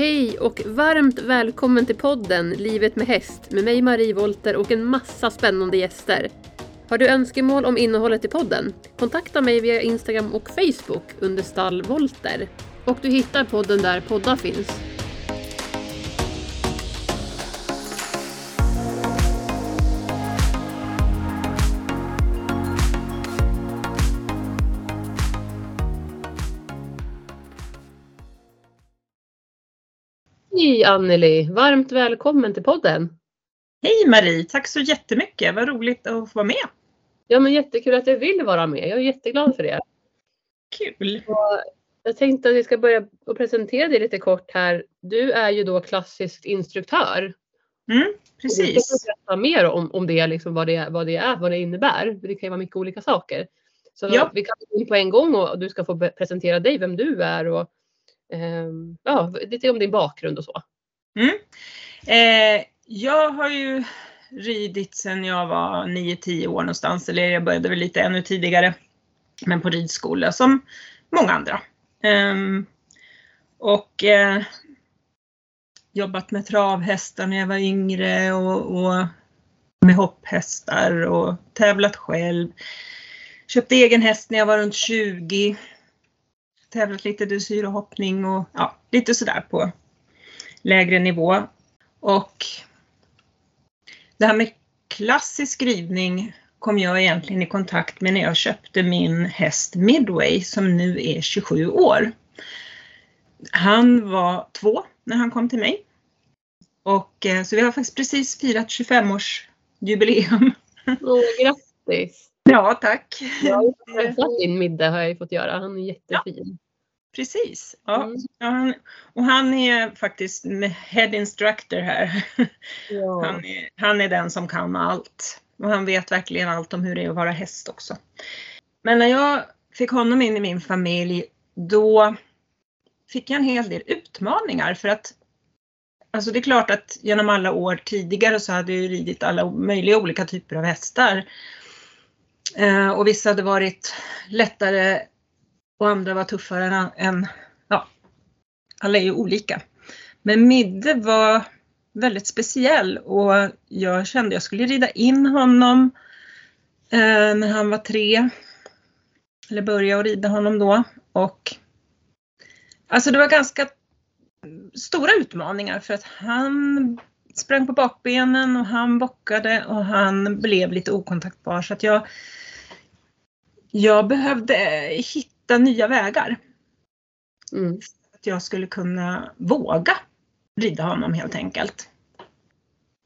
Hej och varmt välkommen till podden Livet med häst med mig Marie Volter och en massa spännande gäster. Har du önskemål om innehållet i podden? Kontakta mig via Instagram och Facebook under stall Volter. Och du hittar podden där poddar finns. Hej Anneli! Varmt välkommen till podden! Hej Marie! Tack så jättemycket! Vad roligt att få vara med! Ja men jättekul att du vill vara med. Jag är jätteglad för det. Kul! Och jag tänkte att vi ska börja och presentera dig lite kort här. Du är ju då klassisk instruktör. Mm, precis. Du ska berätta mer om, om det, liksom vad, det, vad det är, vad det innebär. Det kan ju vara mycket olika saker. Så Ja. vi kan gå in på en gång och du ska få presentera dig, vem du är och Ehm, ja, lite om din bakgrund och så. Mm. Eh, jag har ju ridit sedan jag var 9-10 år någonstans, eller jag började väl lite ännu tidigare. Men på ridskola som många andra. Eh, och eh, jobbat med travhästar när jag var yngre och, och med hopphästar och tävlat själv. Köpte egen häst när jag var runt 20. Tävlat lite dressyr och hoppning och ja, lite sådär på lägre nivå. Och det här med klassisk ridning kom jag egentligen i kontakt med när jag köpte min häst Midway som nu är 27 år. Han var två när han kom till mig. Och eh, så vi har faktiskt precis firat 25-årsjubileum. Åh, grattis! Ja, tack. Jag har ju träffat din middag har jag ju fått göra. Han är jättefin. Precis. Ja. Mm. Ja, han, och han är faktiskt head instructor här. Ja. Han är, han är den som kan allt. Och han vet verkligen allt om hur det är att vara häst också. Men när jag fick honom in i min familj, då fick jag en hel del utmaningar för att Alltså det är klart att genom alla år tidigare så hade jag ridit alla möjliga olika typer av hästar. Eh, och vissa hade varit lättare och andra var tuffare än, än ja, alla är ju olika. Men Midde var väldigt speciell och jag kände jag skulle rida in honom eh, när han var tre. Eller börja att rida honom då. Och alltså det var ganska stora utmaningar för att han sprang på bakbenen och han bockade och han blev lite okontaktbar så att jag jag behövde hitta nya vägar. Mm. Att jag skulle kunna våga rida honom helt enkelt.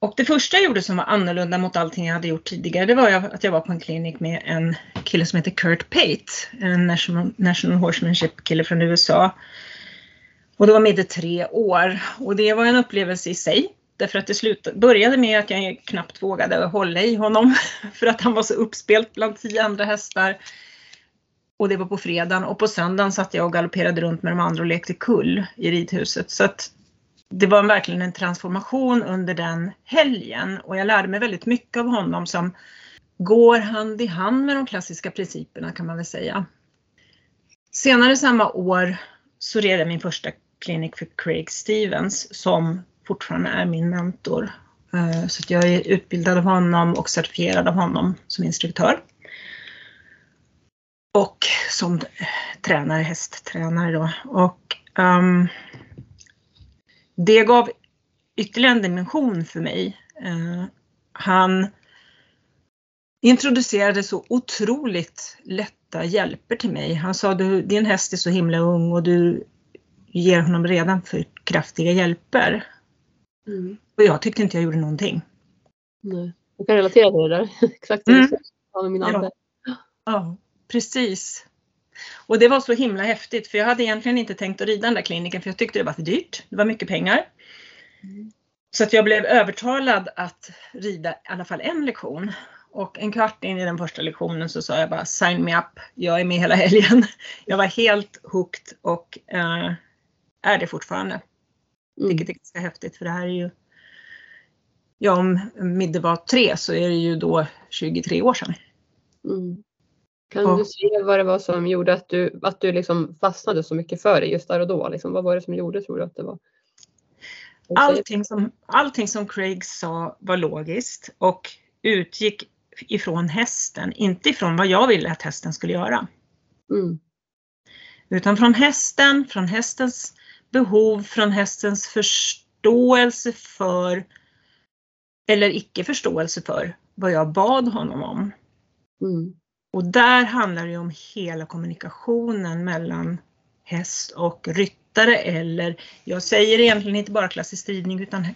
Och det första jag gjorde som var annorlunda mot allting jag hade gjort tidigare, det var att jag var på en klinik med en kille som heter Kurt Pate, en national, national horsemanship kille från USA. Och då var Midde tre år och det var en upplevelse i sig. Därför att det slut, började med att jag knappt vågade hålla i honom för att han var så uppspelt bland tio andra hästar. Och det var på fredagen och på söndagen satt jag och galopperade runt med de andra och lekte kull i ridhuset. Så att det var verkligen en transformation under den helgen och jag lärde mig väldigt mycket av honom som går hand i hand med de klassiska principerna kan man väl säga. Senare samma år så red jag min första klinik för Craig Stevens som fortfarande är min mentor. Eh, så att jag är utbildad av honom och certifierad av honom som instruktör. Och som eh, tränare, hästtränare då. Och um, det gav ytterligare en dimension för mig. Uh, han introducerade så otroligt lätta hjälper till mig. Han sa du, din häst är så himla ung och du ger honom redan för kraftiga hjälper. Mm. Och jag tyckte inte jag gjorde någonting. Nej. Jag kan relatera till det där. Exakt Mm. sa med min Ja. Ja, precis. Och det var så himla häftigt för jag hade egentligen inte tänkt att rida den där kliniken för jag tyckte det var för dyrt. Det var mycket pengar. Mm. Så att jag blev övertalad att rida i alla fall en lektion. Och en kvart in i den första lektionen så sa jag bara sign me up, jag är med hela helgen. Jag var helt hooked och eh, är det fortfarande. Mm. Vilket är ganska häftigt för det här är ju Ja, om Midde var tre så är det ju då 23 år sedan. Mm. Kan Och- du säga vad det var som gjorde att du, att du liksom fastnade så mycket för det just där och då? Liksom, vad var det som gjorde tror du att det var? allting som, allting som Craig sa var logiskt och utgick ifrån hästen, inte ifrån vad jag ville att hästen skulle göra. Mm. Utan från hästen, från hästens behov, från hästens förståelse för eller icke förståelse för vad jag bad honom om. Mm. Och där handlar det om hela kommunikationen mellan häst och ryttare eller jag säger egentligen inte bara klassisk ridning utan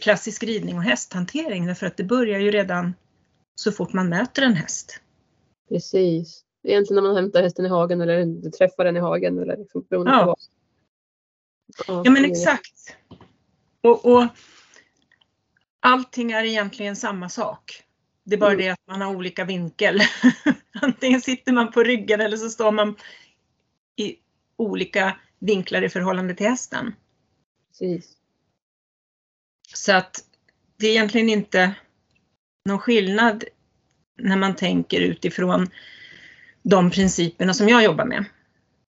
klassisk ridning och hästhantering därför att det börjar ju redan så fort man möter en häst. Precis. Egentligen när man hämtar hästen i hagen eller träffar den i hagen eller liksom beroende Ja. på vad. Ja men exakt. Och, och allting är egentligen samma sak. Det är bara Mm. det att man har olika vinkel. Antingen sitter man på ryggen eller så står man i olika vinklar i förhållande till hästen. Precis. Så att det är egentligen inte någon skillnad när man tänker utifrån de principerna som jag jobbar med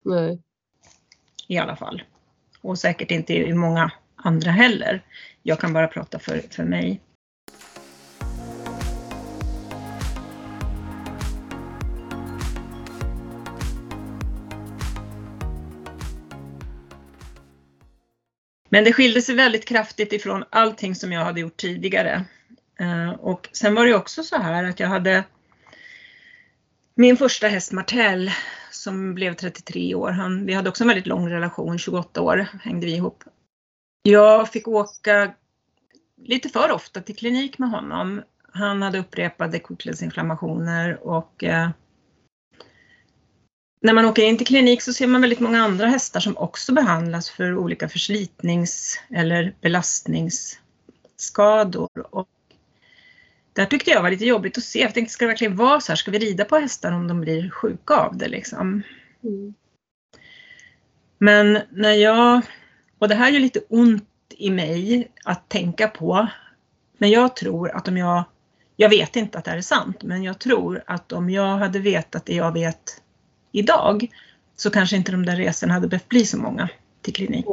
Nej. i alla fall. Och säkert inte i många andra heller. Jag kan bara prata för, för mig. Men det skilde sig väldigt kraftigt ifrån allting som jag hade gjort tidigare. Eh, och sen var det också så här att jag hade min första häst Martell som blev 33 år. Han, vi hade också en väldigt lång relation, 28 år hängde vi ihop. Jag fick åka lite för ofta till klinik med honom. Han hade upprepade kokledsinflammationer och eh, när man åker in till klinik så ser man väldigt många andra hästar som också behandlas för olika förslitnings eller belastningsskador. Och där tyckte jag var lite jobbigt att se. Jag tänkte, ska det verkligen vara så här? Ska vi rida på hästar om de blir sjuka av det liksom? Mm. Men när jag, och det här är lite ont i mig att tänka på, men jag tror att om jag, jag vet inte att det här är sant, men jag tror att om jag hade vetat det jag vet idag så kanske inte de där resorna hade behövt bli så många till klinik.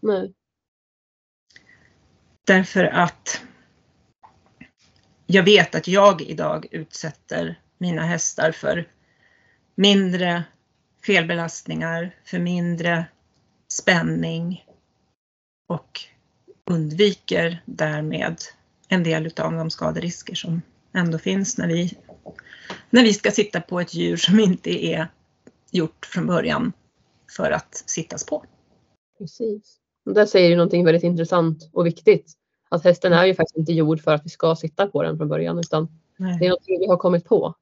Nej. Därför att jag vet att jag idag utsätter mina hästar för mindre felbelastningar, för mindre spänning och undviker därmed en del utav de skaderisker som ändå finns när vi, när vi ska sitta på ett djur som inte är gjort från början för att sittas på. Precis. Och där säger du någonting väldigt intressant och viktigt. Att hästen är ju faktiskt inte gjord för att vi ska sitta på den från början utan det är någonting vi har kommit på.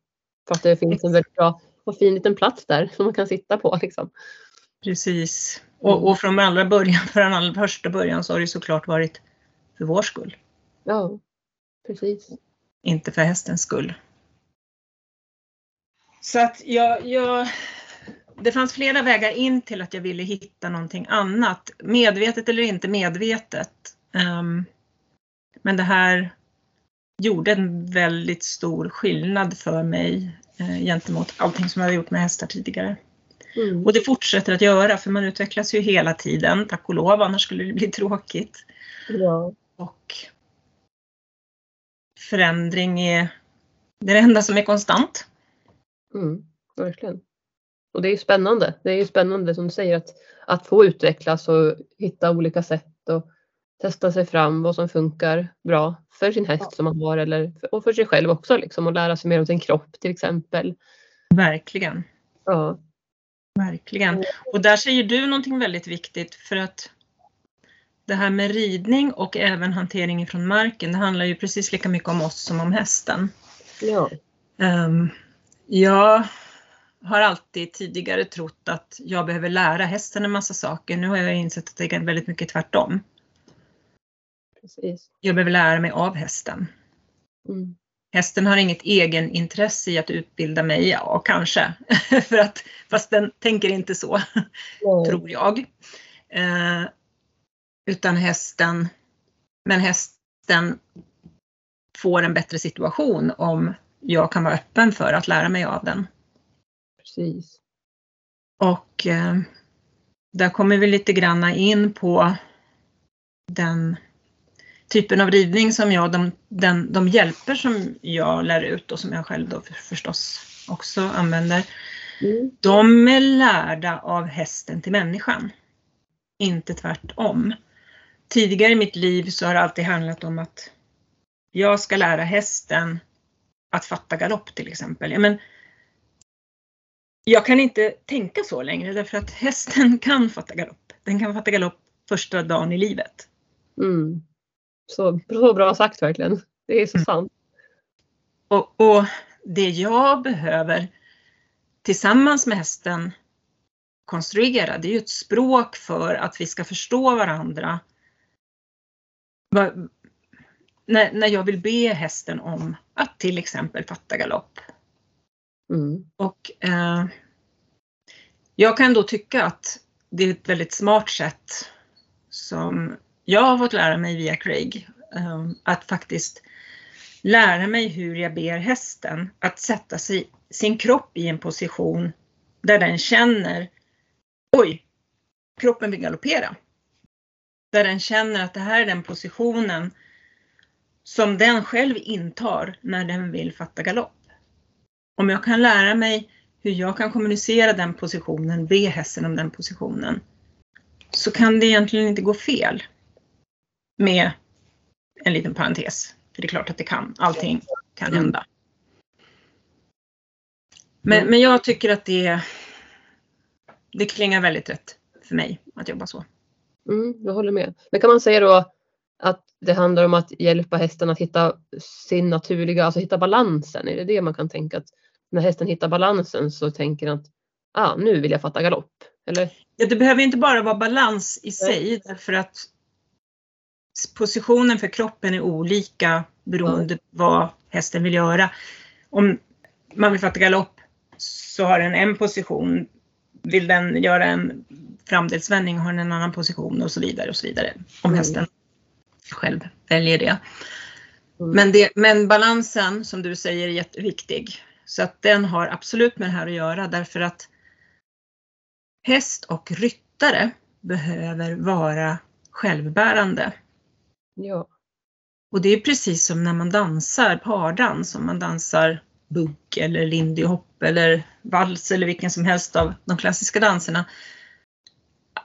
För att det finns en väldigt bra och fin liten plats där som man kan sitta på. Liksom. Precis. Och, och från allra början, från allra första början så har det såklart varit för vår skull. Ja, precis. Inte för hästens skull. Så att jag, jag, det fanns flera vägar in till att jag ville hitta någonting annat. Medvetet eller inte medvetet. Um, men det här gjorde en väldigt stor skillnad för mig eh, gentemot allting som jag hade gjort med hästar tidigare. Mm. Och det fortsätter att göra för man utvecklas ju hela tiden, tack och lov, annars skulle det bli tråkigt. Ja. Och förändring är det, enda som är konstant. Mm. Verkligen. Och det är ju spännande. Det är ju spännande som du säger att, att få utvecklas och hitta olika sätt och testa sig fram vad som funkar bra för sin häst som man har eller och för sig själv också liksom och lära sig mer om sin kropp till exempel. Verkligen. Ja. Verkligen. Och där säger du någonting väldigt viktigt för att det här med ridning och även hantering från marken, det handlar ju precis lika mycket om oss som om hästen. Ja. Um, jag har alltid tidigare trott att jag behöver lära hästen en massa saker. Nu har jag insett att det är väldigt mycket tvärtom. Precis. Jag behöver lära mig av hästen. Mm. Hästen har inget egenintresse i att utbilda mig, ja kanske. För att, fast den tänker inte så, Ja. tror jag. Eh, utan hästen, men hästen får en bättre situation om jag kan vara öppen för att lära mig av den. Precis. Och eh, där kommer vi lite granna in på den typen av ridning som jag, de, den, de hjälper som jag lär ut och som jag själv då förstås också använder, mm. de är lärda av hästen till människan. Inte tvärtom. Tidigare i mitt liv så har det alltid handlat om att jag ska lära hästen att fatta galopp till exempel. Ja, men jag kan inte tänka så längre därför att hästen kan fatta galopp. Den kan fatta galopp första dagen i livet. Mm. Så, så bra sagt verkligen. Det är så mm. sant. Och, och det jag behöver tillsammans med hästen konstruera, det är ju ett språk för att vi ska förstå varandra. När, när jag vill be hästen om att till exempel fatta galopp. Mm. Och eh, jag kan då tycka att det är ett väldigt smart sätt som jag har fått lära mig via Craig. Ehm, att faktiskt lära mig hur jag ber hästen att sätta sig, sin kropp i en position där den känner Oj, kroppen vill galoppera. Där den känner att det här är den positionen som den själv intar när den vill fatta galopp. Om jag kan lära mig hur jag kan kommunicera den positionen, be hästen om den positionen, så kan det egentligen inte gå fel med en liten parentes. För det är klart att det kan, allting kan mm. hända. Men, mm. men jag tycker att det, det klingar väldigt rätt för mig att jobba så. Mm, jag håller med. Men kan man säga då att det handlar om att hjälpa hästen att hitta sin naturliga, alltså hitta balansen? Är det det man kan tänka att när hästen hittar balansen så tänker den att ah, nu vill jag fatta galopp? Eller? Ja, det behöver inte bara vara balans i sig därför att positionen för kroppen är olika beroende på vad hästen vill göra. Om man vill fatta galopp så har den en position. Vill den göra en framdelsvändning har den en annan position och så vidare och så vidare. Om mm. hästen själv väljer det. Mm. Men, det. men balansen som du säger är jätteviktig. Så att den har absolut med det här att göra därför att häst och ryttare behöver vara självbärande. Ja. Och det är precis som när man dansar pardans, om man dansar bugg eller lindy hop eller vals eller vilken som helst av de klassiska danserna.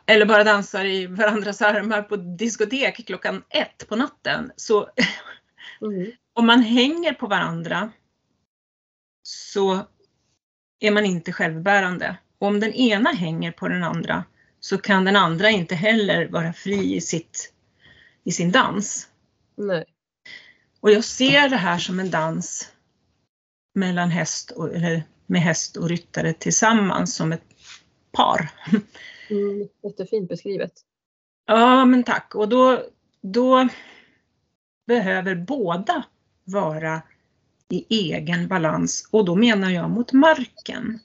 Eller bara dansar i varandras armar på diskotek klockan ett på natten. Så mm. om man hänger på varandra så är man inte självbärande. Och om den ena hänger på den andra så kan den andra inte heller vara fri i, sitt, i sin dans. Nej. Och jag ser det här som en dans mellan häst och, eller med häst och ryttare tillsammans som ett par. Mm, jättefint beskrivet. Ja, men tack. Och då, då behöver båda vara i egen balans och då menar jag mot marken.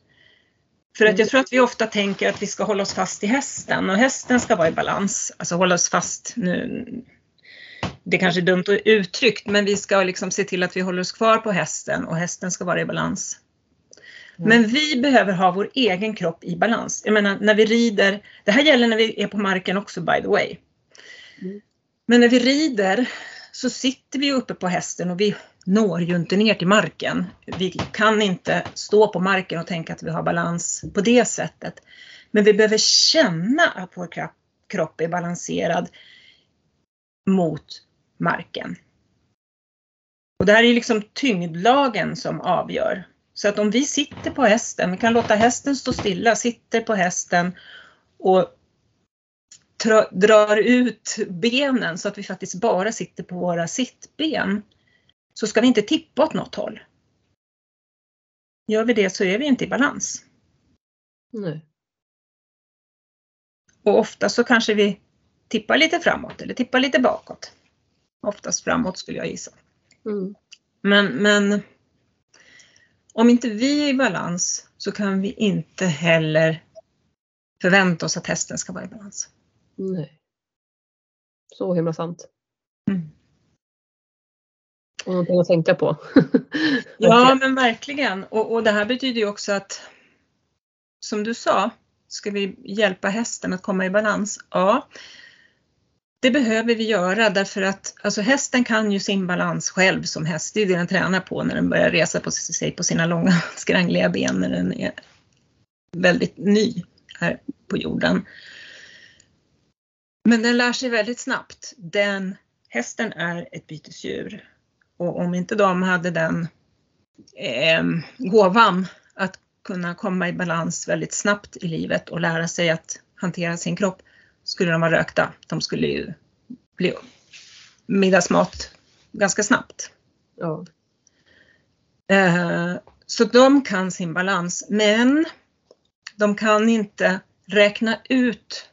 För att jag tror att vi ofta tänker att vi ska hålla oss fast i hästen och hästen ska vara i balans, alltså hålla oss fast nu. Det kanske är dumt uttryckt, men vi ska liksom se till att vi håller oss kvar på hästen och hästen ska vara i balans. Mm. Men vi behöver ha vår egen kropp i balans. Jag menar när vi rider, det här gäller när vi är på marken också by the way. Mm. Men när vi rider så sitter vi uppe på hästen och vi når ju inte ner till marken. Vi kan inte stå på marken och tänka att vi har balans på det sättet. Men vi behöver känna att vår kropp är balanserad mot marken. Och det här är liksom tyngdlagen som avgör. Så att om vi sitter på hästen, vi kan låta hästen stå stilla, sitter på hästen och drar ut benen så att vi faktiskt bara sitter på våra sittben så ska vi inte tippa åt något håll. Gör vi det så är vi inte i balans. Nej. Och ofta så kanske vi tippar lite framåt eller tippar lite bakåt. Oftast framåt skulle jag gissa. Mm. Men, men om inte vi är i balans så kan vi inte heller förvänta oss att hästen ska vara i balans. Nej. Så himla sant. Mm. Och någonting att tänka på. ja men verkligen. Och, och det här betyder ju också att som du sa, ska vi hjälpa hästen att komma i balans? Ja det behöver vi göra därför att alltså hästen kan ju sin balans själv som häst. Det är det den tränar på när den börjar resa på sig på sina långa skrangliga ben när den är väldigt ny här på jorden. Men den lär sig väldigt snabbt. Den, hästen är ett bytesdjur och om inte de hade den eh, gåvan att kunna komma i balans väldigt snabbt i livet och lära sig att hantera sin kropp skulle de vara rökta. De skulle ju bli middagsmat ganska snabbt. Ja. Eh, så de kan sin balans, men de kan inte räkna ut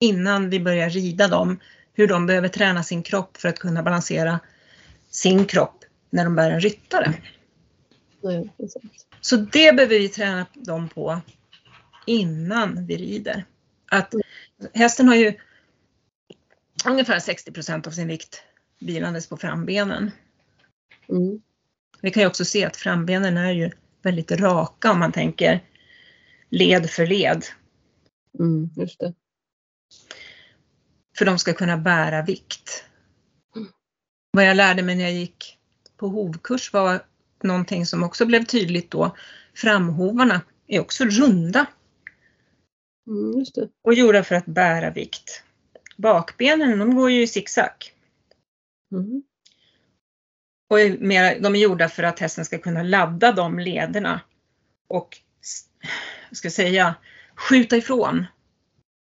innan vi börjar rida dem hur de behöver träna sin kropp för att kunna balansera sin kropp när de bär en ryttare. Sant. Så det behöver vi träna dem på innan vi rider. Att hästen har ju ungefär 60 procent av sin vikt vilandes på frambenen. Mm. Vi kan ju också se att frambenen är ju väldigt raka om man tänker led för led. Mm, just det. För de ska kunna bära vikt. Vad jag lärde mig när jag gick på hovkurs var någonting som också blev tydligt då. Framhovarna är också runda Mm, och gjorda för att bära vikt. Bakbenen de går ju i zigzag Mm. och är mer, de är gjorda för att hästen ska kunna ladda de lederna och ska säga skjuta ifrån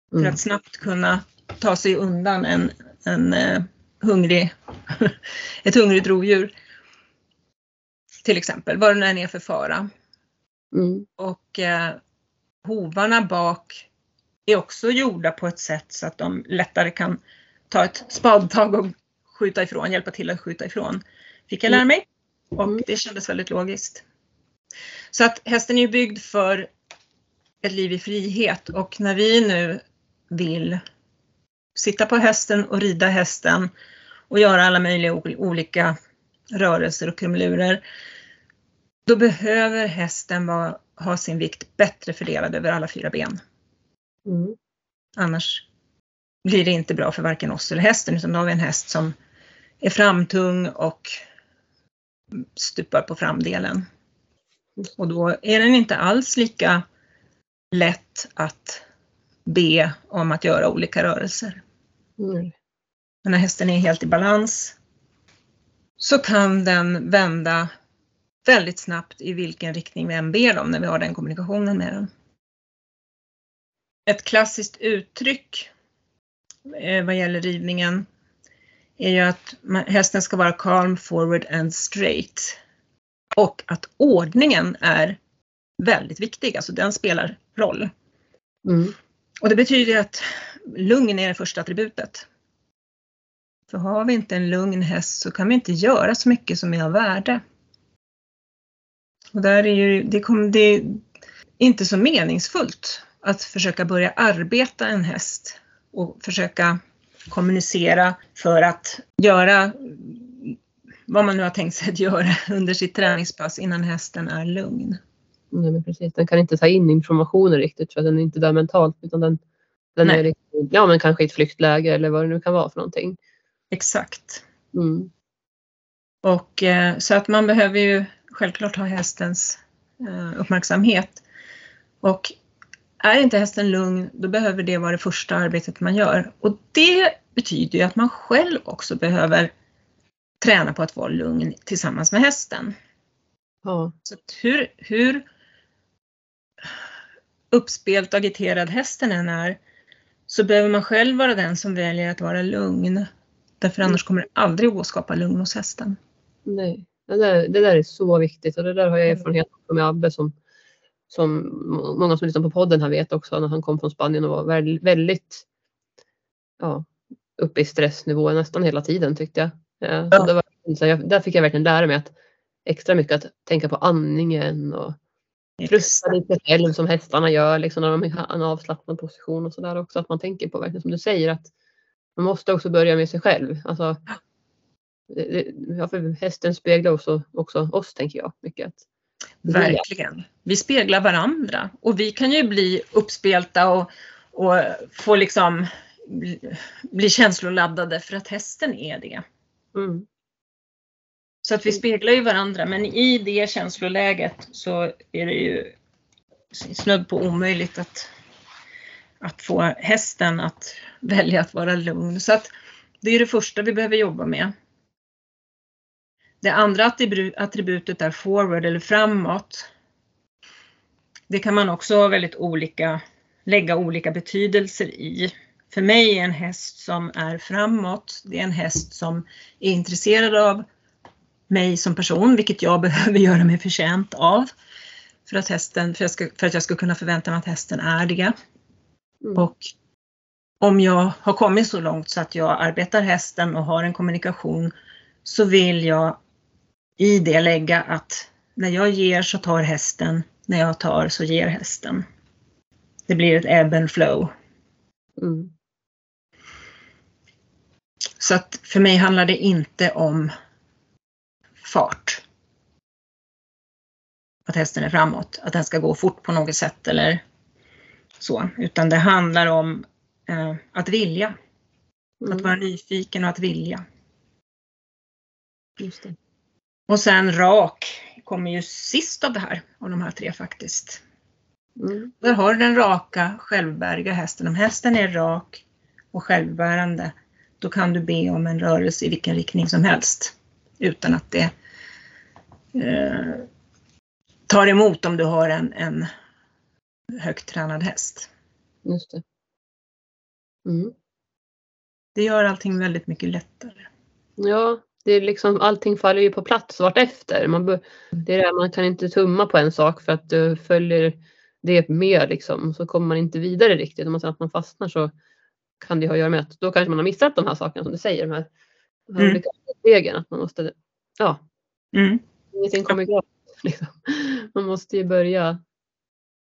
för Mm. att snabbt kunna ta sig undan en, en eh, hungrig, ett hungrigt rovdjur. Till exempel, vad det än är för fara. Mm. Och eh, hovarna bak är också gjorda på ett sätt så att de lättare kan ta ett spadtag och skjuta ifrån, hjälpa till att skjuta ifrån. Fick jag lära mig och Mm. det kändes väldigt logiskt. Så att hästen är ju byggd för ett liv i frihet och när vi nu vill sitta på hästen och rida hästen och göra alla möjliga ol- olika rörelser och krumelurer. Då behöver hästen ha sin vikt bättre fördelad över alla fyra ben. Mm. Annars blir det inte bra för varken oss eller hästen utan då har vi en häst som är framtung och stupar på framdelen. Och då är den inte alls lika lätt att be om att göra olika rörelser. Mm. Men när hästen är helt i balans så kan den vända väldigt snabbt i vilken riktning vi än ber dem när vi har den kommunikationen med den. Ett klassiskt uttryck eh, vad gäller ridningen är ju att hästen ska vara calm, forward and straight. Och att ordningen är väldigt viktig, alltså den spelar roll. Mm. Och det betyder att lugn är det första attributet. För har vi inte en lugn häst så kan vi inte göra så mycket som är av värde. Och där är ju, det, kommer, det är inte så meningsfullt att försöka börja arbeta en häst och försöka kommunicera för att göra vad man nu har tänkt sig att göra under sitt träningspass innan hästen är lugn. Nej, men precis. Den kan inte ta in informationen riktigt för den är inte där mentalt utan den, den Nej. är liksom, ja, men kanske i ett flyktläge eller vad det nu kan vara för någonting. Exakt. Mm. Och eh, så att man behöver ju självklart ha hästens eh, uppmärksamhet. Och är inte hästen lugn, då behöver det vara det första arbetet man gör. Och det betyder ju att man själv också behöver träna på att vara lugn tillsammans med hästen. Ja. Så att hur, hur uppspelt agiterad hästen än är, så behöver man själv vara den som väljer att vara lugn. Därför annars kommer det aldrig gå att skapa lugn hos hästen. Nej, det där, det där är så viktigt och det där har jag erfarenhet av med Abbe som, som många som lyssnar på podden här vet också när han kom från Spanien och var väldigt, väldigt ja, uppe i stressnivå nästan hela tiden tyckte jag. Ja, Ja. och det var, så jag, där fick jag verkligen lära mig att extra mycket att tänka på andningen och Frusta lite själv som hästarna gör liksom, när de har en avslappnad position och sådär också. Att man tänker på verkligen som du säger att man måste också börja med sig själv. Alltså, det, det, ja, för hästen speglar också, också oss tänker jag mycket. Att, Verkligen. Vi speglar varandra och vi kan ju bli uppspelta och, och få liksom bli, känsloladdade för att hästen är det. Mm. Så att vi speglar ju varandra men i det känsloläget så är det ju snudd på omöjligt att, att få hästen att välja att vara lugn. Så att det är det första vi behöver jobba med. Det andra attributet är forward eller framåt. Det kan man också ha väldigt olika, lägga olika betydelser i. För mig är en häst som är framåt, det är en häst som är intresserad av mig som person, vilket jag behöver göra mig förtjänt av. För att, hästen, för, ska, för att jag ska kunna förvänta mig att hästen är det. Mm. Och om jag har kommit så långt så att jag arbetar hästen och har en kommunikation så vill jag i det lägga att när jag ger så tar hästen, när jag tar så ger hästen. Det blir ett ebb and flow. Mm. Så att för mig handlar det inte om fart. Att hästen är framåt, att den ska gå fort på något sätt eller så, utan det handlar om eh, att vilja. Mm. Att vara nyfiken och att vilja. Just det. Och sen rak kommer ju sist av det här, av de här tre faktiskt. Mm. Där har du den raka, självbärga hästen. Om hästen är rak och självbärande, då kan du be om en rörelse i vilken riktning som helst utan att det eh, tar emot om du har en, en högt tränad häst. Just det. Mm. Det gör allting väldigt mycket lättare. Ja, det är liksom, allting faller ju på plats vartefter. Man, det är det, man kan inte tumma på en sak för att du följer det med liksom, så kommer man inte vidare riktigt. Om man att man fastnar så kan det ha att göra med att då kanske man har missat de här sakerna som du säger, de här, de här mm. olika stegen. Att man måste, ja, mm. ingenting kommer gratis. Liksom. Man måste ju börja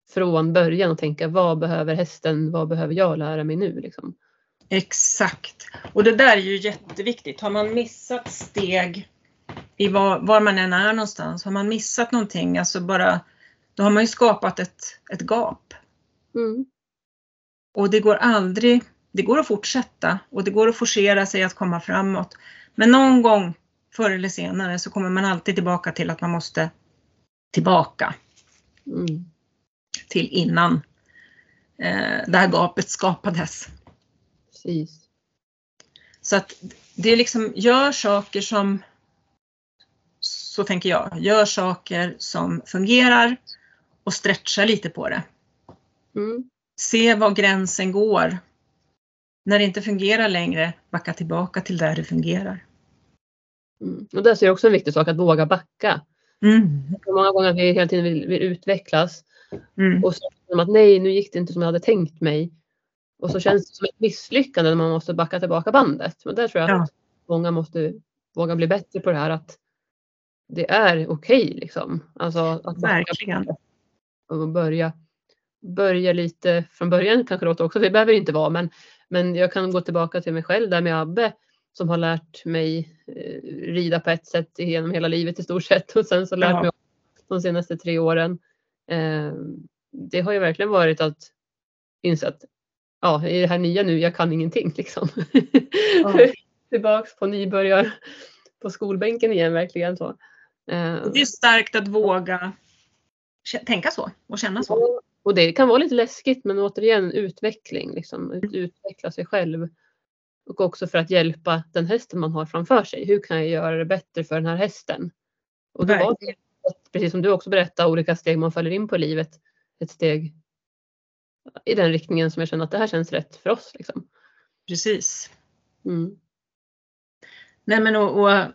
från början och tänka vad behöver hästen, vad behöver jag lära mig nu? Liksom. Exakt. Och det där är ju jätteviktigt. Har man missat steg i var, var, man än är någonstans, har man missat någonting, alltså bara, då har man ju skapat ett, ett gap. Mm. Och det går aldrig, det går att fortsätta och det går att forcera sig att komma framåt. Men någon gång förr eller senare så kommer man alltid tillbaka till att man måste tillbaka. Mm. Till innan eh, det här gapet skapades. Precis. Så att det liksom, gör saker som, så tänker jag, gör saker som fungerar och stretcha lite på det. Mm. Se var gränsen går. När det inte fungerar längre, backa tillbaka till där det fungerar. Mm. Och där ser jag också en viktig sak, att våga backa. Mm. Många gånger vi hela tiden vill, vill utvecklas. Mm. Och så att nej, nu gick det inte som jag hade tänkt mig. Och så känns det som ett misslyckande när man måste backa tillbaka bandet. Men där tror jag ja. att många måste våga bli bättre på det här att det är okej okay, liksom. Alltså att Verkligen. Och börja, börja lite från början kanske låter också, det behöver inte vara, men, men jag kan gå tillbaka till mig själv där med Abbe som har lärt mig eh, rida på ett sätt genom hela livet i stort sett och sen så lärt ja. mig de senaste tre åren. Eh, det har ju verkligen varit att inse att ja, i det här nya nu, jag kan ingenting liksom. Ja. Tillbaks på nybörjar på skolbänken igen verkligen så. Eh, det är starkt att våga tänka så och känna så. Och det kan vara lite läskigt men återigen utveckling, liksom, mm. utveckla sig själv. Och också för att hjälpa den hästen man har framför sig. Hur kan jag göra det bättre för den här hästen? Och det var, precis som du också berättade, olika steg man faller in på livet. Ett steg i den riktningen som jag känner att det här känns rätt för oss. Liksom. Precis. Mm. Nej men och, och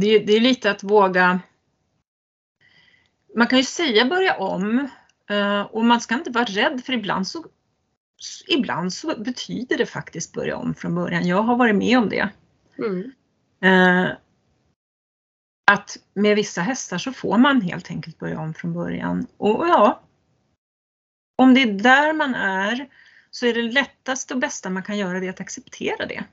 det, är, det är lite att våga man kan ju säga börja om eh, och man ska inte vara rädd för ibland så, ibland så betyder det faktiskt börja om från början. Jag har varit med om det. Mm. Eh, att med vissa hästar så får man helt enkelt börja om från början. Och ja, om det är där man är så är det lättaste och bästa man kan göra det att acceptera det.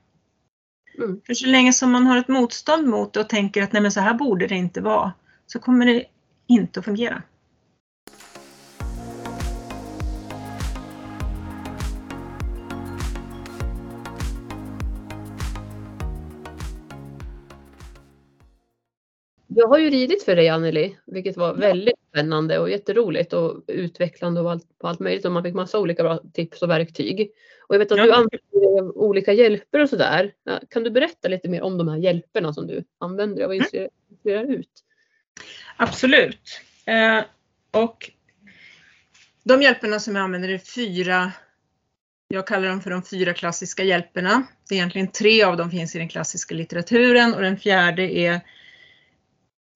Mm. För så länge som man har ett motstånd mot det och tänker att nej men så här borde det inte vara, så kommer det inte att fungera. Jag har ju ridit för dig Anneli, vilket var väldigt spännande och jätteroligt och utvecklande och allt, på allt möjligt och man fick massa olika bra tips och verktyg. Och jag vet att Ja. du använder olika hjälper och sådär. Kan du berätta lite mer om de här hjälperna som du använder? Jag var inspirerad inspirerad ut. Absolut. Eh, och de hjälperna som jag använder är fyra, jag kallar dem för de fyra klassiska hjälperna. Det är egentligen tre av dem finns i den klassiska litteraturen och den fjärde är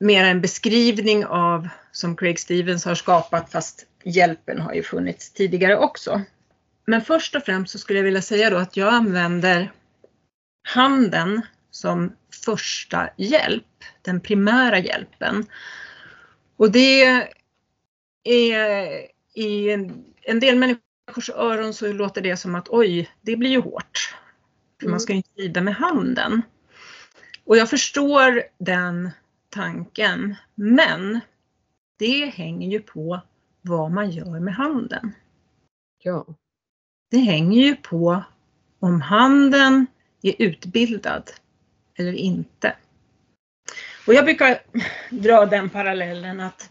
mer en beskrivning av som Craig Stevens har skapat fast hjälpen har ju funnits tidigare också. Men först och främst så skulle jag vilja säga då att jag använder handen som första hjälp, den primära hjälpen. Och det är i en, del människors öron så låter det som att oj, det blir ju hårt. För man ska ju inte lida med handen. Och jag förstår den tanken, men det hänger ju på vad man gör med handen. Ja. Det hänger ju på om handen är utbildad eller inte. Och jag brukar dra den parallellen att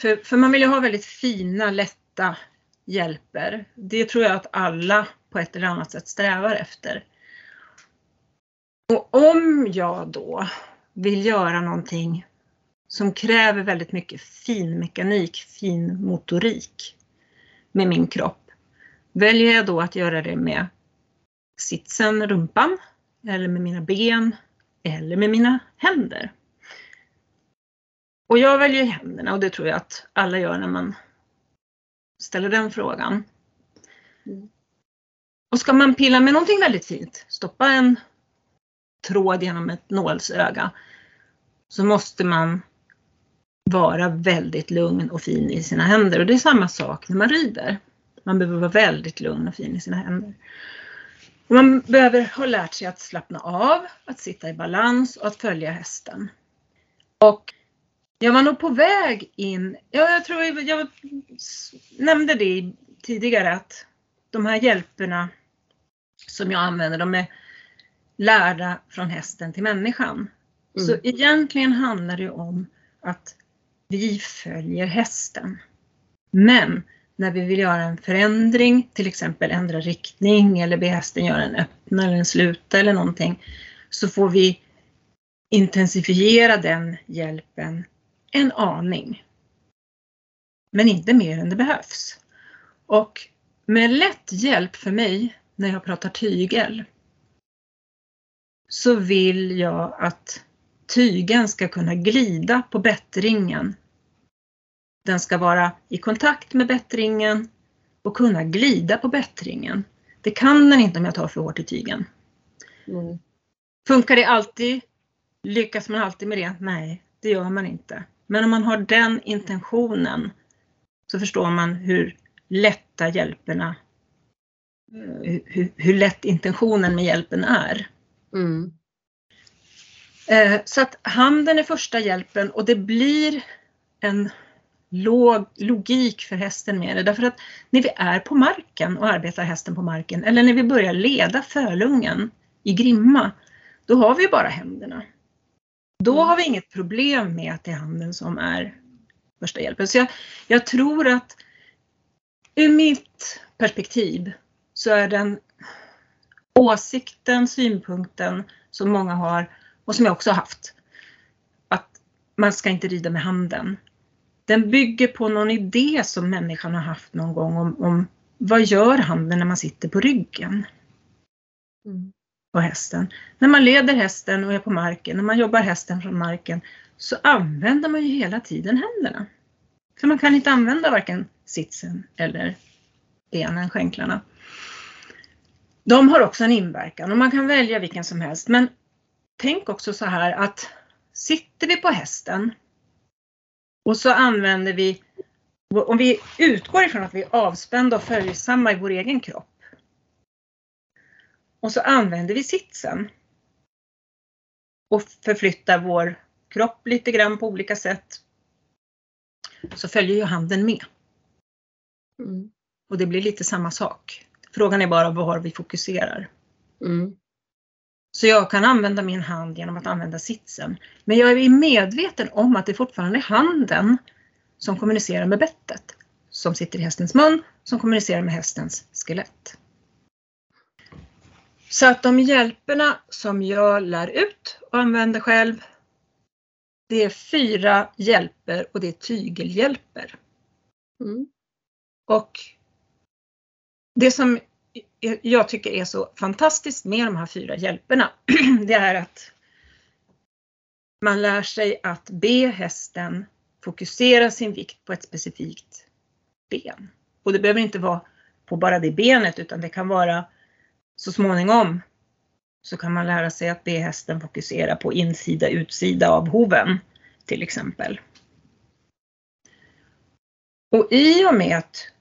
för, för man vill ju ha väldigt fina, lätta hjälper. Det tror jag att alla på ett eller annat sätt strävar efter. Och om jag då vill göra någonting som kräver väldigt mycket fin mekanik, fin motorik med min kropp, väljer jag då att göra det med sitsen, rumpan, eller med mina ben, eller med mina händer. Och jag väljer händerna och det tror jag att alla gör när man ställer den frågan. Mm. Och ska man pilla med någonting väldigt fint, stoppa en tråd genom ett nålsöga, så måste man vara väldigt lugn och fin i sina händer. Och det är samma sak när man rider. Man behöver vara väldigt lugn och fin i sina händer. Och man behöver ha lärt sig att slappna av, att sitta i balans och att följa hästen. Och jag var nog på väg in, ja, jag tror jag, jag nämnde det tidigare att de här hjälperna som jag använder, de är lärda från hästen till människan. Mm. Så egentligen handlar det om att vi följer hästen. Men när vi vill göra en förändring, till exempel ändra riktning eller be hästen göra en öppna eller en sluta eller någonting, så får vi intensifiera den hjälpen en aning. Men inte mer än det behövs. Och med lätt hjälp för mig när jag pratar tygel så vill jag att tygen ska kunna glida på bettringen. Den ska vara i kontakt med bettringen och kunna glida på bettringen. Det kan den inte om jag tar för hårt i tygen. Mm. Funkar det alltid? Lyckas man alltid med det? Nej, det gör man inte. Men om man har den intentionen så förstår man hur lätta hjälperna, hur, hur, hur lätt intentionen med hjälpen är. Mm. Eh, Så att handen är första hjälpen och det blir en låg logik för hästen med det. Därför att när vi är på marken och arbetar hästen på marken eller när vi börjar leda fölungen i grimma, då har vi bara händerna. Då Mm. har vi inget problem med att det är handen som är första hjälpen. Så jag, jag tror att ur mitt perspektiv så är den åsikten, synpunkten som många har och som jag också har haft. Att man ska inte rida med handen. Den bygger på någon idé som människan har haft någon gång om, om vad gör handen när man sitter på ryggen Mm. på hästen. När man leder hästen och är på marken, när man jobbar hästen från marken så använder man ju hela tiden händerna. För man kan inte använda varken sitsen eller benen, skänklarna. De har också en inverkan och man kan välja vilken som helst. Men tänk också så här att sitter vi på hästen och så använder vi, om vi utgår ifrån att vi är avspända och följsamma i vår egen kropp. Och så använder vi sitsen. Och förflyttar vår kropp lite grann på olika sätt. Så följer ju handen med. Mm. Och det blir lite samma sak. Frågan är bara var vi fokuserar. Mm. Så jag kan använda min hand genom att använda sitsen. Men jag är medveten om att det fortfarande är handen som kommunicerar med bettet. Som sitter i hästens mun, som kommunicerar med hästens skelett. Så att de hjälperna som jag lär ut och använder själv, det är fyra hjälper och det är tygelhjälper. Mm. Och det som jag tycker är så fantastiskt med de här fyra hjälperna, det är att man lär sig att be hästen fokusera sin vikt på ett specifikt ben. Och det behöver inte vara på bara det benet utan det kan vara så småningom så kan man lära sig att be hästen fokusera på insida utsida av hoven till exempel. Och i och med att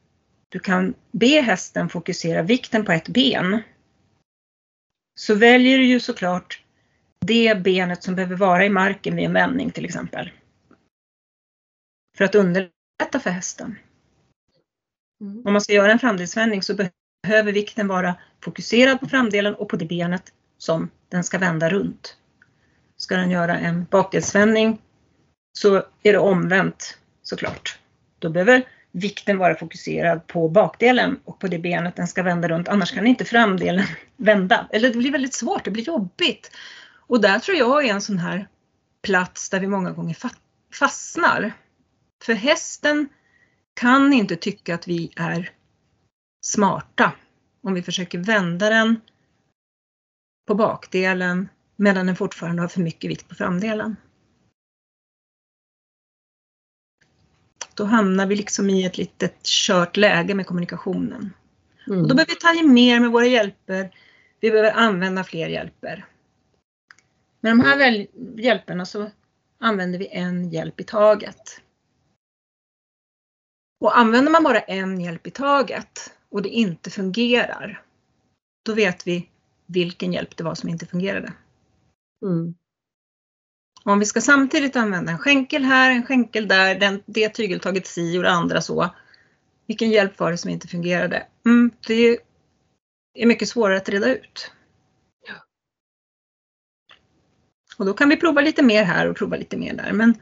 du kan be hästen fokusera vikten på ett ben så väljer du ju såklart det benet som behöver vara i marken vid en vändning till exempel. För att underlätta för hästen. Mm. Om man ska göra en framdelsvändning så behöver vikten vara fokuserad på framdelen och på det benet som den ska vända runt. Ska den göra en bakdelsvändning så är det omvänt såklart. Då behöver vikten vara fokuserad på bakdelen och på det benet den ska vända runt. Annars kan inte framdelen vända. Eller det blir väldigt svårt, det blir jobbigt. Och där tror jag är en sån här plats där vi många gånger fastnar. För hästen kan inte tycka att vi är smarta om vi försöker vända den på bakdelen medan den fortfarande har för mycket vikt på framdelen. Då hamnar vi liksom i ett litet kört läge med kommunikationen. Mm. Och då behöver vi ta i mer med våra hjälper. Vi behöver använda fler hjälper. Med de här hjälperna så använder vi en hjälp i taget. Och använder man bara en hjälp i taget och det inte fungerar, då vet vi vilken hjälp det var som inte fungerade. Mm. Om vi ska samtidigt använda en skänkel här, en skänkel där, den, det tygeltaget si och det andra så. Vilken hjälp var det som inte fungerade? Mm, det är mycket svårare att reda ut. Och då kan vi prova lite mer här och prova lite mer där. Men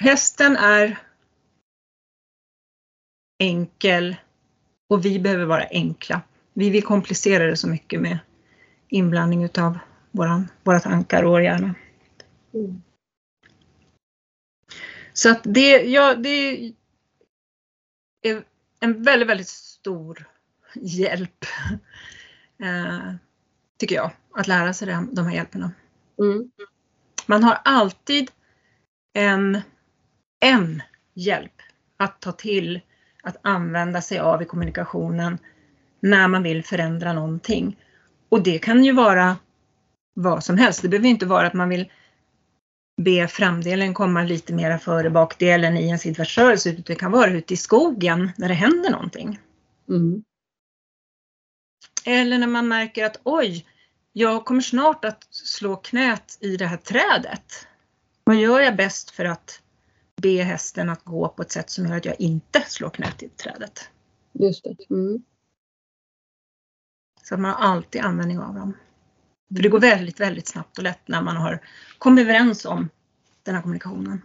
hästen är enkel och vi behöver vara enkla. Vi vill komplicera det så mycket med inblandning utav våran, våra tankar och vår hjärna. Mm. Så att det, ja, det är en väldigt, väldigt stor hjälp. Eh, tycker jag, att lära sig de, de här hjälperna. Mm. Man har alltid en, en hjälp att ta till att använda sig av i kommunikationen när man vill förändra någonting. Och det kan ju vara vad som helst. Det behöver inte vara att man vill be framdelen komma lite mera före bakdelen i en sidvärtsrörelse. Det kan vara ute i skogen när det händer någonting. Mm. Eller när man märker att oj, jag kommer snart att slå knät i det här trädet. Vad gör jag bäst för att be hästen att gå på ett sätt som gör att jag inte slår knät i trädet? Just det. Mm. Så att man har alltid användning av dem. För det går väldigt, väldigt snabbt och lätt när man har kommit överens om den här kommunikationen.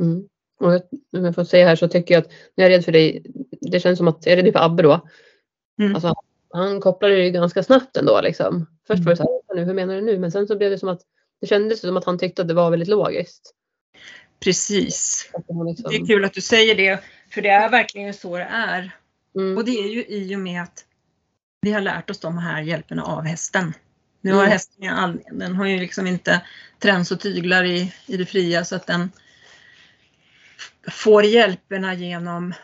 Mm. Och jag- om jag får säga här så tycker jag att när jag är rädd för dig, det känns som att jag är rädd för Abbe då. Mm. Alltså, han kopplade det ju ganska snabbt ändå liksom. Först var det så Mm. här, "Vänta nu, hur menar du nu? Men sen så blev det som att det kändes som att han tyckte att det var väldigt logiskt. Precis. Liksom, Det är kul att du säger det, för det är verkligen så det är. mm, Och det är ju i och med att vi har lärt oss de här hjälperna av hästen. Nu har Mm. hästen, den har ju liksom inte träns och tyglar i, i det fria så att den får hjälperna genom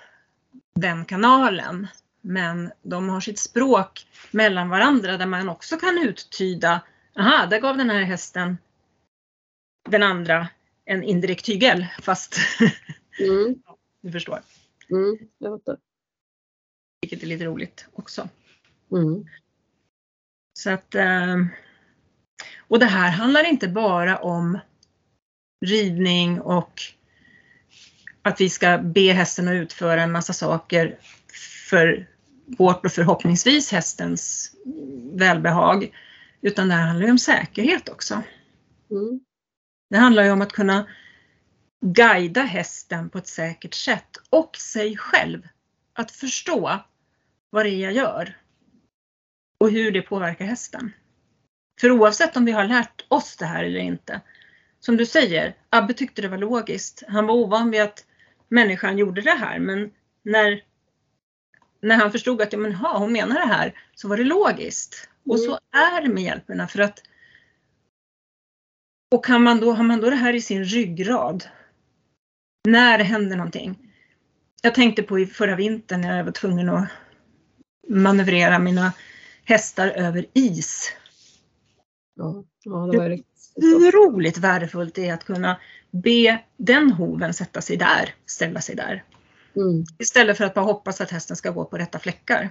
den kanalen. Men de har sitt språk mellan varandra där man också kan uttyda, aha, där gav den här hästen den andra en indirekt tygel, fast mm, du förstår. mm, jag fattar. Vilket är lite roligt också. Mm, Så att, eh, och det här handlar inte bara om ridning och att vi ska be hästen att utföra en massa saker för vårt och förhoppningsvis hästens välbehag. Utan det här handlar ju om säkerhet också. Mm. Det handlar ju om att kunna guida hästen på ett säkert sätt och sig själv. Att förstå vad det är jag gör och hur det påverkar hästen. För oavsett om vi har lärt oss det här eller inte, som du säger, Abbe tyckte det var logiskt. Han var ovan vid att människan gjorde det här, men när, när han förstod att ja, men, ha, hon menar det här, så var det logiskt. Och så är det med hjälperna för att och kan man då, har man då det här i sin ryggrad när det händer någonting. Jag tänkte på i förra vintern när jag var tvungen att manövrera mina hästar över is. Ja, ja, det var riktigt. Värdefullt är att kunna be den hoven sätta sig där, ställa sig där. Mm. Istället för att bara hoppas att hästen ska gå på rätta fläckar.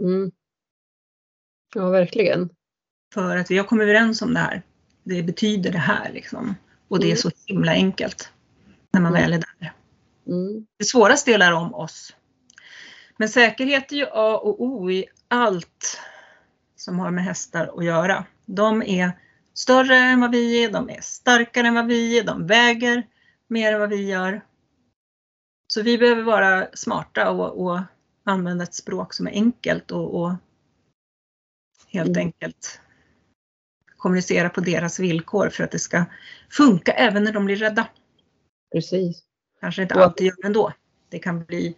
Mm. Ja, verkligen. För att vi har kommit överens om det här. Det betyder det här liksom. Och det är Mm. så himla enkelt. När man Mm. väl är där. Mm. Det svåraste är att lära om oss. Men säkerhet är ju A och O i allt som har med hästar att göra. De är större än vad vi är, de är starkare än vad vi är, de väger mer än vad vi gör. Så vi behöver vara smarta och, och använda ett språk som är enkelt och, och helt Mm. enkelt kommunicera på deras villkor för att det ska funka även när de blir rädda. Precis. Kanske inte alltid gör det ändå. Det kan bli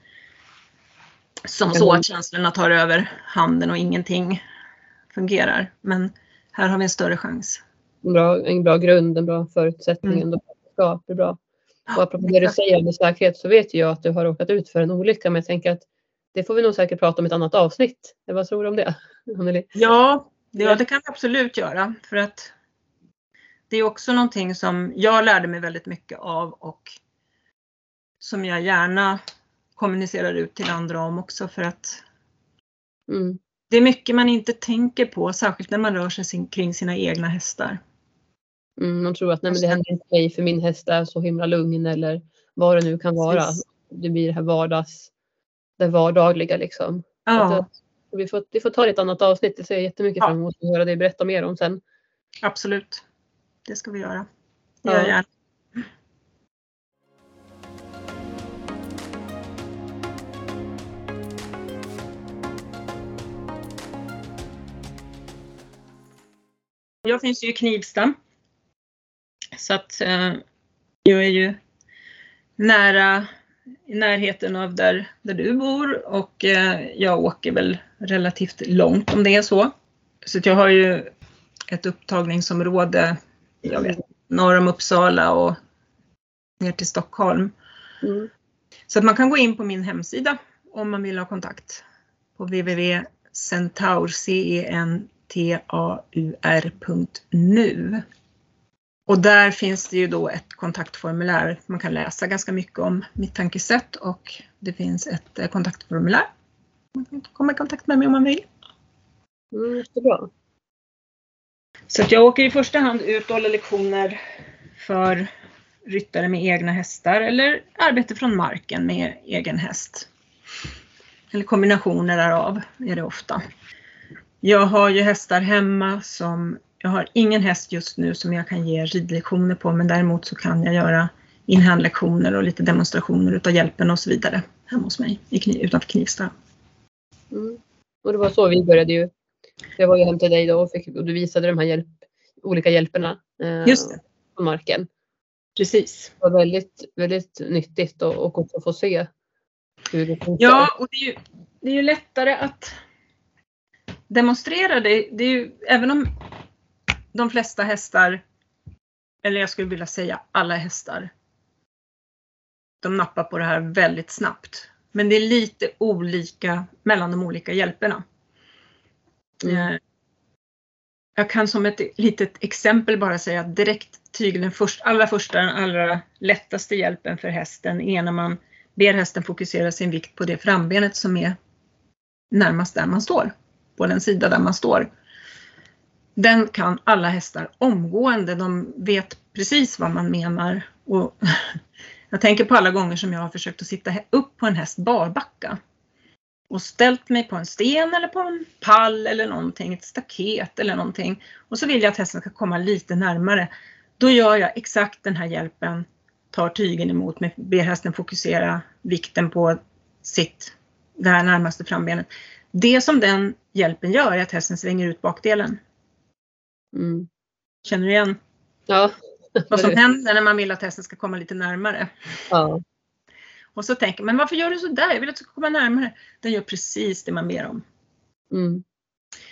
som Ja, så att känslorna tar över handen och ingenting fungerar. Men här har vi en större chans. En bra, en bra grund, en bra förutsättning. Mm. Ja, det är bra. Och apropå det du säger med säkerhet så vet jag att du har råkat ut för en olycka. Men jag tänker att det får vi nog säkert prata om i ett annat avsnitt. Vad tror du om det? Ja, det, ja, det kan vi absolut göra. För att det är också någonting som jag lärde mig väldigt mycket av och som jag gärna kommunicerar ut till andra om också för att Mm. Det är mycket man inte tänker på, särskilt när man rör sig kring sina egna hästar. Mm, de tror att nej, men det händer inte mig för min häst är så himla lugn eller vad det nu kan vara. Det blir det här vardags, det vardagliga liksom. Ja, att, vi, får, vi får ta ett annat avsnitt. Det ser jag jättemycket Ja. fram emot att höra dig berätta mer om sen. absolut. Det ska vi göra. Det Ja. gör jag gärna. Jag finns ju i Knivsta. Så att eh, jag är ju nära, i närheten av där, där du bor och eh, jag åker väl relativt långt om det är så. Så att jag har ju ett upptagningsområde, jag vet, norr om Uppsala och ner till Stockholm. Mm. Så att man kan gå in på min hemsida om man vill ha kontakt på www.centaur, taur.nu. Och där finns det ju då ett kontaktformulär. Man kan läsa ganska mycket om mitt tankesätt och det finns ett eh, kontaktformulär. Man kan komma i kontakt med mig om man vill. Mm, jättebra. Så att jag åker i första hand ut och håller lektioner för ryttare med egna hästar eller arbete från marken med egen häst. Eller kombinationer därav är det ofta. Jag har ju hästar hemma som, jag har ingen häst just nu som jag kan ge ridlektioner på men däremot så kan jag göra inhandlektioner och lite demonstrationer utav hjälpen och så vidare hemma hos mig i Kniv, utanför Knivsta. Mm. Och det var så vi började ju. Jag var ju hem till dig då och, fick, och du visade de här hjälp, olika hjälperna eh, Just det. på marken. Precis. Det var väldigt, väldigt nyttigt och, och också få se hur det funkar. Ja, och det är ju, det är ju lättare att demonstrera det. det är ju, även om de flesta hästar, eller jag skulle vilja säga alla hästar, de nappar på det här väldigt snabbt. Men det är lite olika mellan de olika hjälperna. Mm. Eh, Jag kan som ett litet exempel bara säga att direkttyg, den först, allra första, den allra lättaste hjälpen för hästen är när man ber hästen fokusera sin vikt på det frambenet som är närmast där man står. På den sida där man står. Den kan alla hästar omgående. De vet precis vad man menar. Och jag tänker på alla gånger som jag har försökt att sitta upp på en häst barbacka. och ställt mig på en sten eller på en pall eller någonting, ett staket eller någonting. Och så vill jag att hästen ska komma lite närmare. Då gör jag exakt den här hjälpen, tar tygen emot mig, ber hästen fokusera vikten på sitt, det här närmaste frambenet. Det som den hjälpen gör är att hästen svänger ut bakdelen. Mm. Känner du igen Ja. vad som händer när man vill att hästen ska komma lite närmare? ja. Och så tänker man, varför gör du så där? Jag vill att du ska komma närmare. Den gör precis det man ber om. Mm.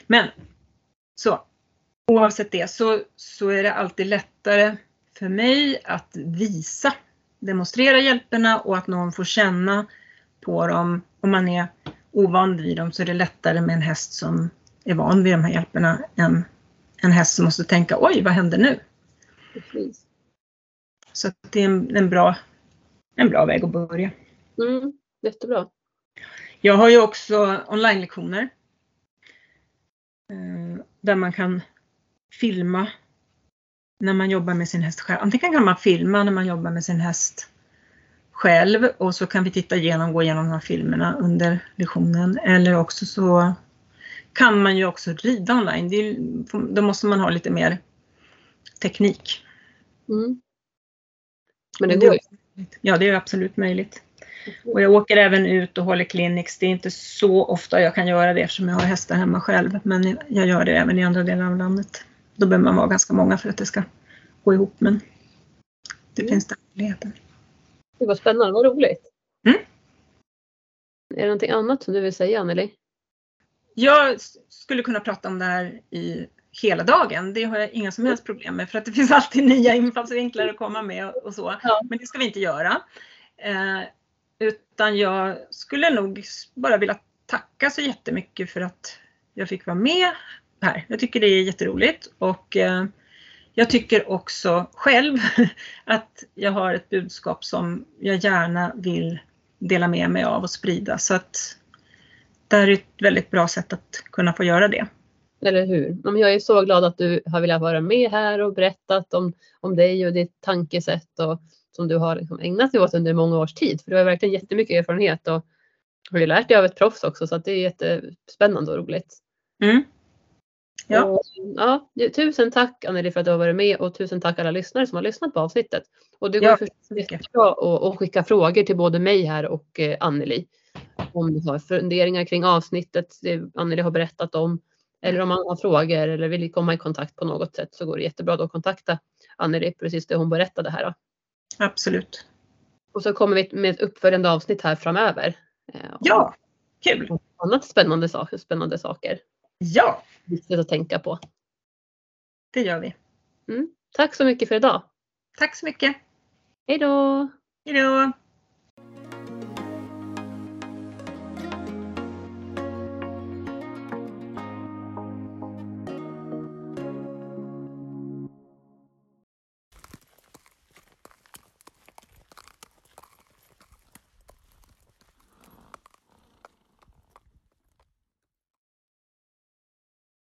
Men så oavsett det så, så är det alltid lättare för mig att visa, demonstrera hjälperna och att någon får känna på dem. Om man är ovan vid dem så är det lättare med en häst som är van vid de här hjälperna än en häst som måste tänka oj, vad händer nu? Precis. Så det är en, en, bra, en bra väg att börja. Mm. Jättebra. Jag har ju också online-lektioner. eh, Där man kan filma när man jobbar med sin häst själv. Antingen kan man filma när man jobbar med sin häst själv och så kan vi titta igenom, gå igenom de här filmerna under lektionen. Eller också så kan man ju också rida online. Det är, då måste man ha lite mer teknik. Mm. Men det går ju. Ja, det är absolut möjligt. Och jag åker även ut och håller clinics. Det är inte så ofta jag kan göra det eftersom jag har hästar hemma själv. Men jag gör det även i andra delar av landet. Då behöver man vara ganska många för att det ska gå ihop. Men det Mm. finns den möjligheten. Det var spännande, vad roligt. Mm. Är det någonting annat som du vill säga Anneli? Jag skulle kunna prata om det här i hela dagen. Det har jag inga som helst problem med för att det finns alltid nya infallsvinklar att komma med och så. Ja. Men det ska vi inte göra. Eh, utan jag skulle nog bara vilja tacka så jättemycket för att jag fick vara med här. Jag tycker det är jätteroligt och eh, jag tycker också själv att jag har ett budskap som jag gärna vill dela med mig av och sprida. Så att det här är ett väldigt bra sätt att kunna få göra det. Eller hur? Jag är så glad att du har velat vara med här och berättat om, om dig och ditt tankesätt och, som du har liksom ägnat dig åt under många års tid. För du har verkligen jättemycket erfarenhet och har ju lärt dig av ett proffs också så det är jättespännande och roligt. Mm. Ja. Och, ja, tusen tack Anneli för att du har varit med och tusen tack alla lyssnare som har lyssnat på avsnittet. Och det går Ja, jättebra att, skicka frågor till både mig här och eh, Anneli. Om du har funderingar kring avsnittet det Anneli har berättat om. Eller om man har frågor eller vill komma i kontakt på något sätt så går det jättebra att kontakta Anneli precis det hon berättade här. Då. Absolut. Och så kommer vi med ett uppföljande avsnitt här framöver. Eh, Ja, kul. Annat spännande. Spännande saker. Ja, Viktigt att tänka på. det gör vi. Tack så mycket för idag. Tack så mycket. Hej då! Hej då.